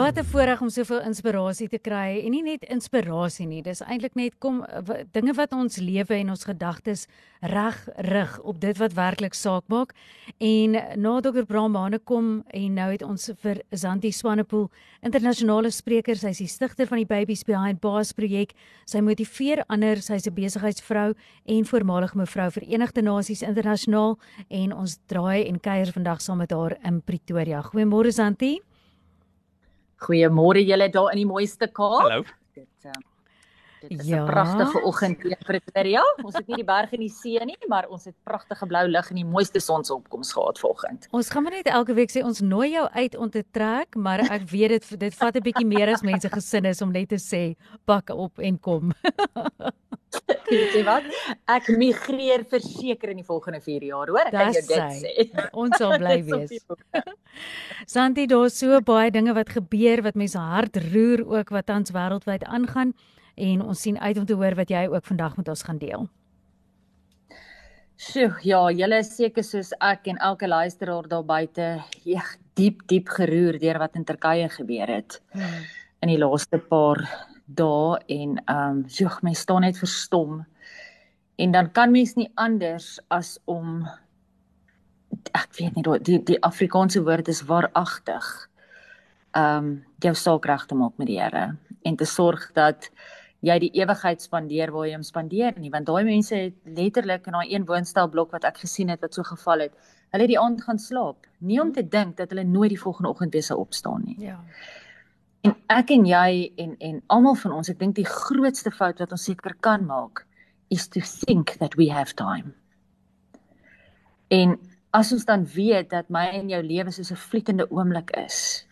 Wat 'n voorreg om soveel inspirasie te kry en nie net inspirasie nie, dis eintlik net kom dinge wat ons lewe en ons gedagtes reg rig op dit wat werklik saak maak. En na Dr. Brahmane kom en nou het ons vir Zanti Swanepoel, internasionale spreker, sy's die stigter van die Babies Behind Bars projek. Sy motiveer ander, sy's 'n besigheidsvrou en voormalige mevrou Verenigde Nasies internasionaal en ons draai en kuier vandag saam met haar in Pretoria. Goeiemôre Zanti. Goeiemôre julle daar in die mooiste Kaap. Hallo. Dit uh, dit is 'n Ja. pragtige oggend hier in Pretoria. Ons het nie die berge en die see nie, maar ons het pragtige blou lig en die mooiste sonsopkoms gehad vanoggend. Ons gaan maar net elke week sê ons nooi jou uit om te trek, maar ek weet dit dit vat 'n bietjie meer as mense gesin is om net te sê pak op en kom. Weet jy wat? Ek migreer verseker in die volgende 4 jaar, hoor. Ek kan jou dit sê. Ons sal bly wees. Santi, daar's so baie dinge wat gebeur wat mense hart roer ook wat tans wêreldwyd aangaan en ons sien uit om te hoor wat jy ook vandag met ons gaan deel. Sjoe, ja, julle is seker soos ek en elke luisteraar daar buite, ja, diep diep geroer deur wat in Turkye gebeur het. in die laaste paar dae en ehm um, joeg mens staan net verstom. En dan kan mens nie anders as om ek weet nie die die Afrikaanse woord is waaragtig. Ehm um, jou saak reg te maak met die Here en te sorg dat jy die ewigheid spandeer waar jy hom spandeer nie want daai mense het letterlik in daai een woonstelblok wat ek gesien het wat so geval het. Hulle het die aand gaan slaap, nie om te dink dat hulle nooit die volgende oggend weer sou opstaan nie. Ja. En ek en jy en en almal van ons, ek dink die grootste fout wat ons seker kan maak is to think that we have time. En as ons dan weet dat my en jou lewe soos 'n vliegende oomblik is,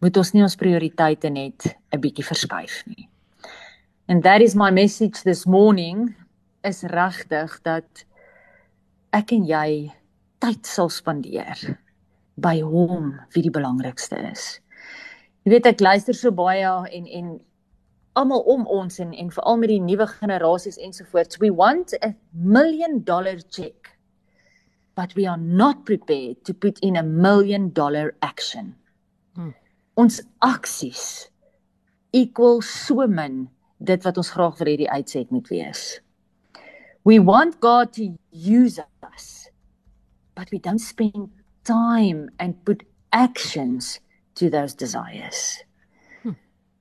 moet ons nie ons prioriteite net 'n bietjie verskuif nie. And that is my message this morning is regtig dat ek en jy tyd sal spandeer by hom wie die belangrikste is. Jy weet ek luister so baie en en almal om ons en en veral met die nuwe generasies ensovoorts. We want a million dollar check. But we are not prepared to put in a million dollar action. Hmm. Ons aksies equal so min dit wat ons graag wil hê die uitset moet wees. We want God to use us. But we don't spend time and put actions to those desires. Hm.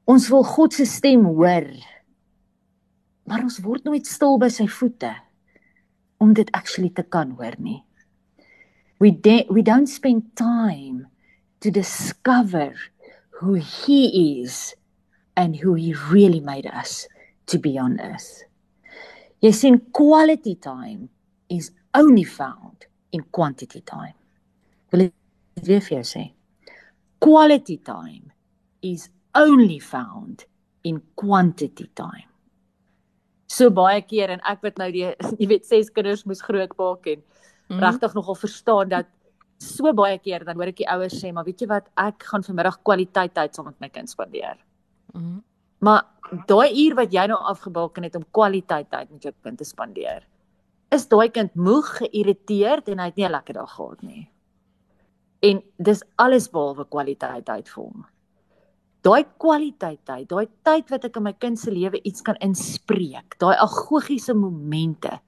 Ons wil God se stem hoor. Maar ons word nooit stil by sy voete om dit actually te kan hoor nie. We we don't spend time to discover who he is and who he really made us to be on earth. Jy sien quality time is only found in quantity time. Wil ek dit weer vir jou sê? Quality time is only found in quantity time. So baie keer en ek wat nou die jy weet ses kinders moes grootmaak en Mhm. regtig nogal verstaan dat so baie keer dan hoor ek die ouers sê maar weet jy wat ek gaan vanmiddag kwaliteit tyd saam met my kind spandeer. Mhm. Maar daai uur wat jy nou afgebaken het om kwaliteit tyd met jou kind te spandeer, is daai kind moeg, geïrriteerd en hy het nie 'n lekker dag gehad nie. En dis alles behalwe kwaliteit tyd vir hom. Daai kwaliteit tyd, daai tyd wat ek in my kind se lewe iets kan inspreek, daai agogiese momente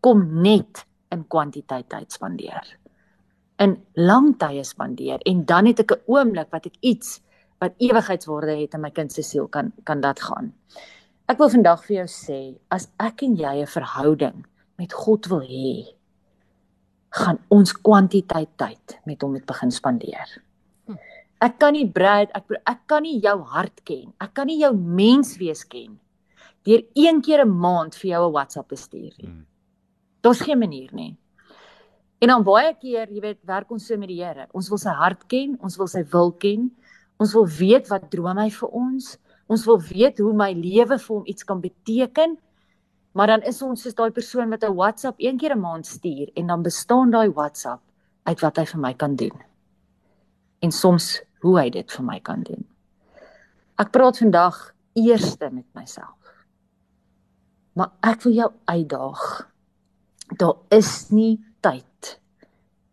kom net in kwantiteit tyd spandeer. In lang tye spandeer en dan het ek 'n oomblik wat ek iets wat ewigheidswaarde het in my kind se siel kan kan dat gaan. Ek wil vandag vir jou sê, as ek en jy 'n verhouding met God wil hê, gaan ons kwantiteit tyd met hom moet begin spandeer. Hm. Ek kan nie Brad, ek ek kan nie jou hart ken. Ek kan nie jou menswees ken deur een keer 'n maand vir jou 'n WhatsApp te stuur nie. Mm. Daar's geen manier nie. En dan baie keer, jy weet, werk ons so met die Here. Ons wil sy hart ken, ons wil sy wil ken. Ons wil weet wat droom hy vir ons. Ons wil weet hoe my lewe vir hom iets kan beteken. Maar dan is ons soos daai persoon wat 'n WhatsApp een keer 'n maand stuur en dan bestaan daai WhatsApp uit wat hy vir my kan doen. En soms hoe hy dit vir my kan doen. Ek praat vandag eerste met myself. Maar ek wil jou uitdaag. Daar is nie tyd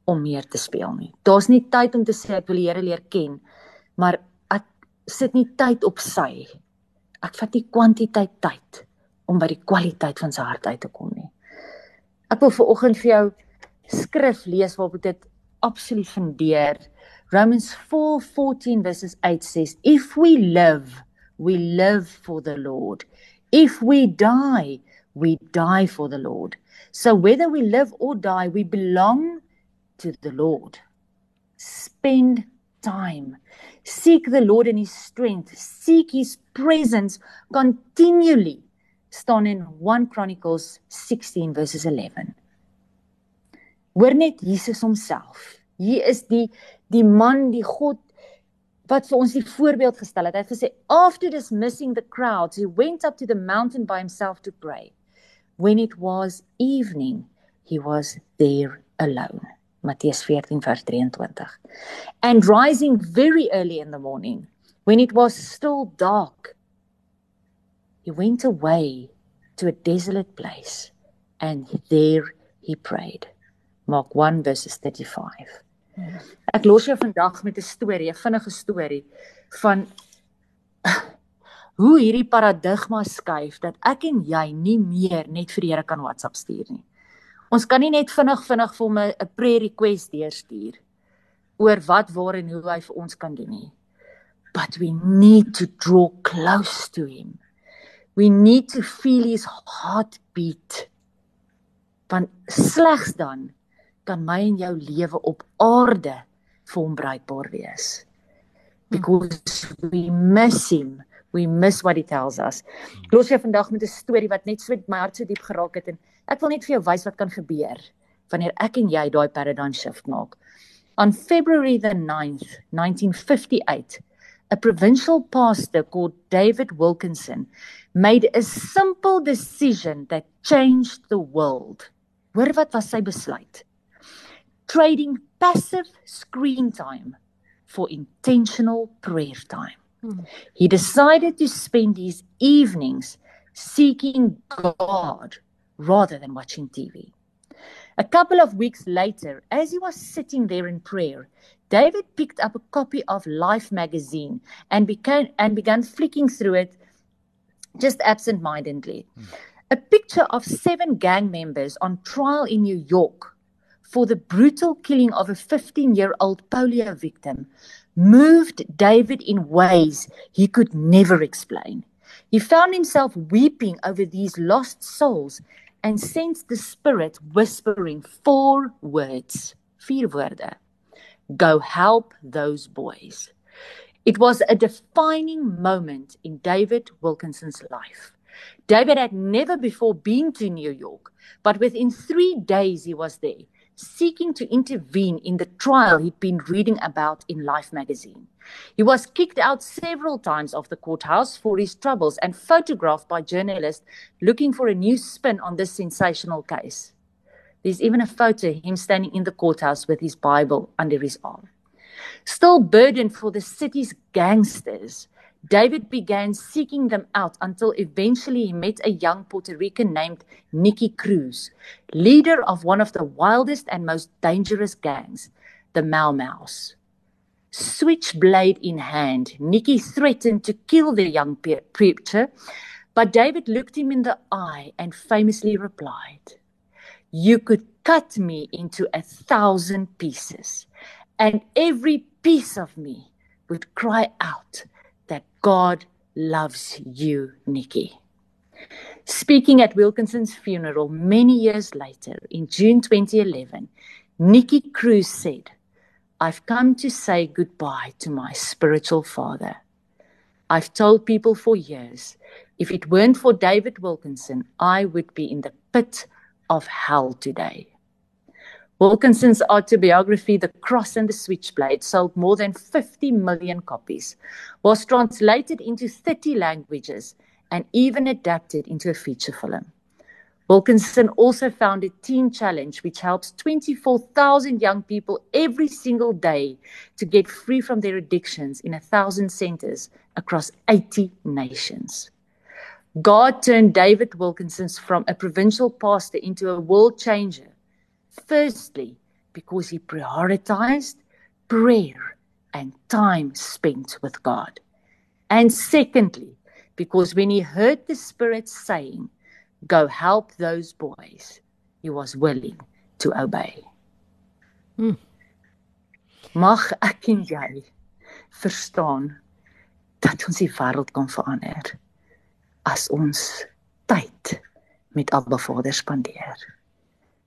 om meer te speel nie. Daar's nie tyd om te sê ek wil die Here leer ken, maar ek sit nie tyd op sy. Ek vat nie kwantiteit tyd om by die kwaliteit van sy hart uit te kom nie. Ek wil vir oggend vir jou skrif lees waarop dit absoluut fundeer. Romans 4:14 verses 8 says, "If we live, we live for the Lord. If we die, we die for the Lord. So whether we live or die, we belong to the Lord. Spend time. Seek the Lord in his strength. Seek his presence continually." staan in 1 Chronicles 16 verses 11. Hoor net Jesus homself. Hier is die die man, die God wat vir ons die voorbeeld gestel het. Hy het gesê after dismissing the crowds, he went up to the mountain by himself to pray. When it was evening, he was there alone. Matteus 14 vers 23. And rising very early in the morning, when it was still dark, he went away to a desolate place and there he prayed. Mark 1 verses 35. Ek los jou vandag met 'n storie, 'n vinnige storie van hoe hierdie paradigma skuif dat ek en jy nie meer net vir die Here kan WhatsApp stuur nie. Ons kan nie net vinnig vinnig vir hom 'n prayer request deurstuur oor wat waar en hoe hy vir ons kan doen nie. But we need to draw close to him. We need to feel his heartbeat. Want slegs dan kan my en jou lewe op aarde vir hom bruikbaar wees. Because we miss him. We miss what he tells us. Los jy vandag met 'n storie wat net so my hart so diep geraak het en ek wil net vir jou wys wat kan gebeur wanneer ek en jy daai paradigm shift maak. On February the 9th, 1958, a provincial pastor called David Wilkinson made a simple decision that changed the world. Hoor wat was sy besluit? trading passive screen time for intentional prayer time. He decided to spend his evenings seeking God rather than watching TV. A couple of weeks later, as he was sitting there in prayer, David picked up a copy of Life magazine and began and began flicking through it just absent-mindedly. Hmm. A picture of seven gang members on trial in New York for the brutal killing of a 15 year old polio victim moved David in ways he could never explain. He found himself weeping over these lost souls and sensed the Spirit whispering four words, vier woorde. Go help those boys. It was a defining moment in David Wilkinson's life. David had never before been to New York, but within three days he was there seeking to intervene in the trial he'd been reading about in Life magazine. He was kicked out several times of the courthouse for his troubles and photographed by journalists looking for a new spin on this sensational case. There's even a photo of him standing in the courthouse with his Bible under his arm. Still burdened for the city's gangsters, David began seeking them out until eventually he met a young Puerto Rican named Nicky Cruz, leader of one of the wildest and most dangerous gangs, the Mau Maus. Switchblade in hand, Nicky threatened to kill the young preacher, but David looked him in the eye and famously replied, You could cut me into a thousand pieces, and every piece of me would cry out that God loves you, Nikki. Speaking at Wilkinson's funeral many years later, in June 2011, Nikki Cruz said, I've come to say goodbye to my spiritual father. I've told people for years, if it weren't for David Wilkinson, I would be in the pit of hell today. Wilkinson's autobiography, The Cross and the Switchblade, sold more than 50 million copies, was translated into 30 languages, and even adapted into a feature film. Wilkinson also founded Teen Challenge, which helps 24,000 young people every single day to get free from their addictions in thousand centers across 80 nations. God turned David Wilkinson from a provincial pastor into a world changer. Firstly, because he prioritized prayer and time spent with God. And secondly, because when he heard the Spirit saying, Go help those boys, he was willing to obey. Hmm. Mag ek en jy verstaan dat ons die wêreld kan verander as ons tyd met Abba Vader spandeer.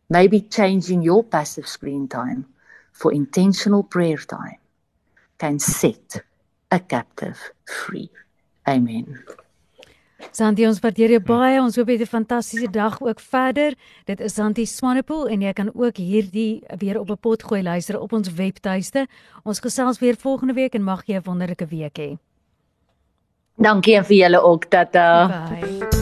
Maybe changing your passive screen time for intentional prayer time can set a captive free. Amen. Santi ons waardeer jou baie. Ons hoop jy het 'n fantastiese dag ook verder. Dit is Santi Swanepoel en jy kan ook hierdie weer op 'n pot gooi luister op ons webtuiste. Ons gesels weer volgende week en mag jy 'n wonderlike week hê. Dankie vir julle ook tata. Bye.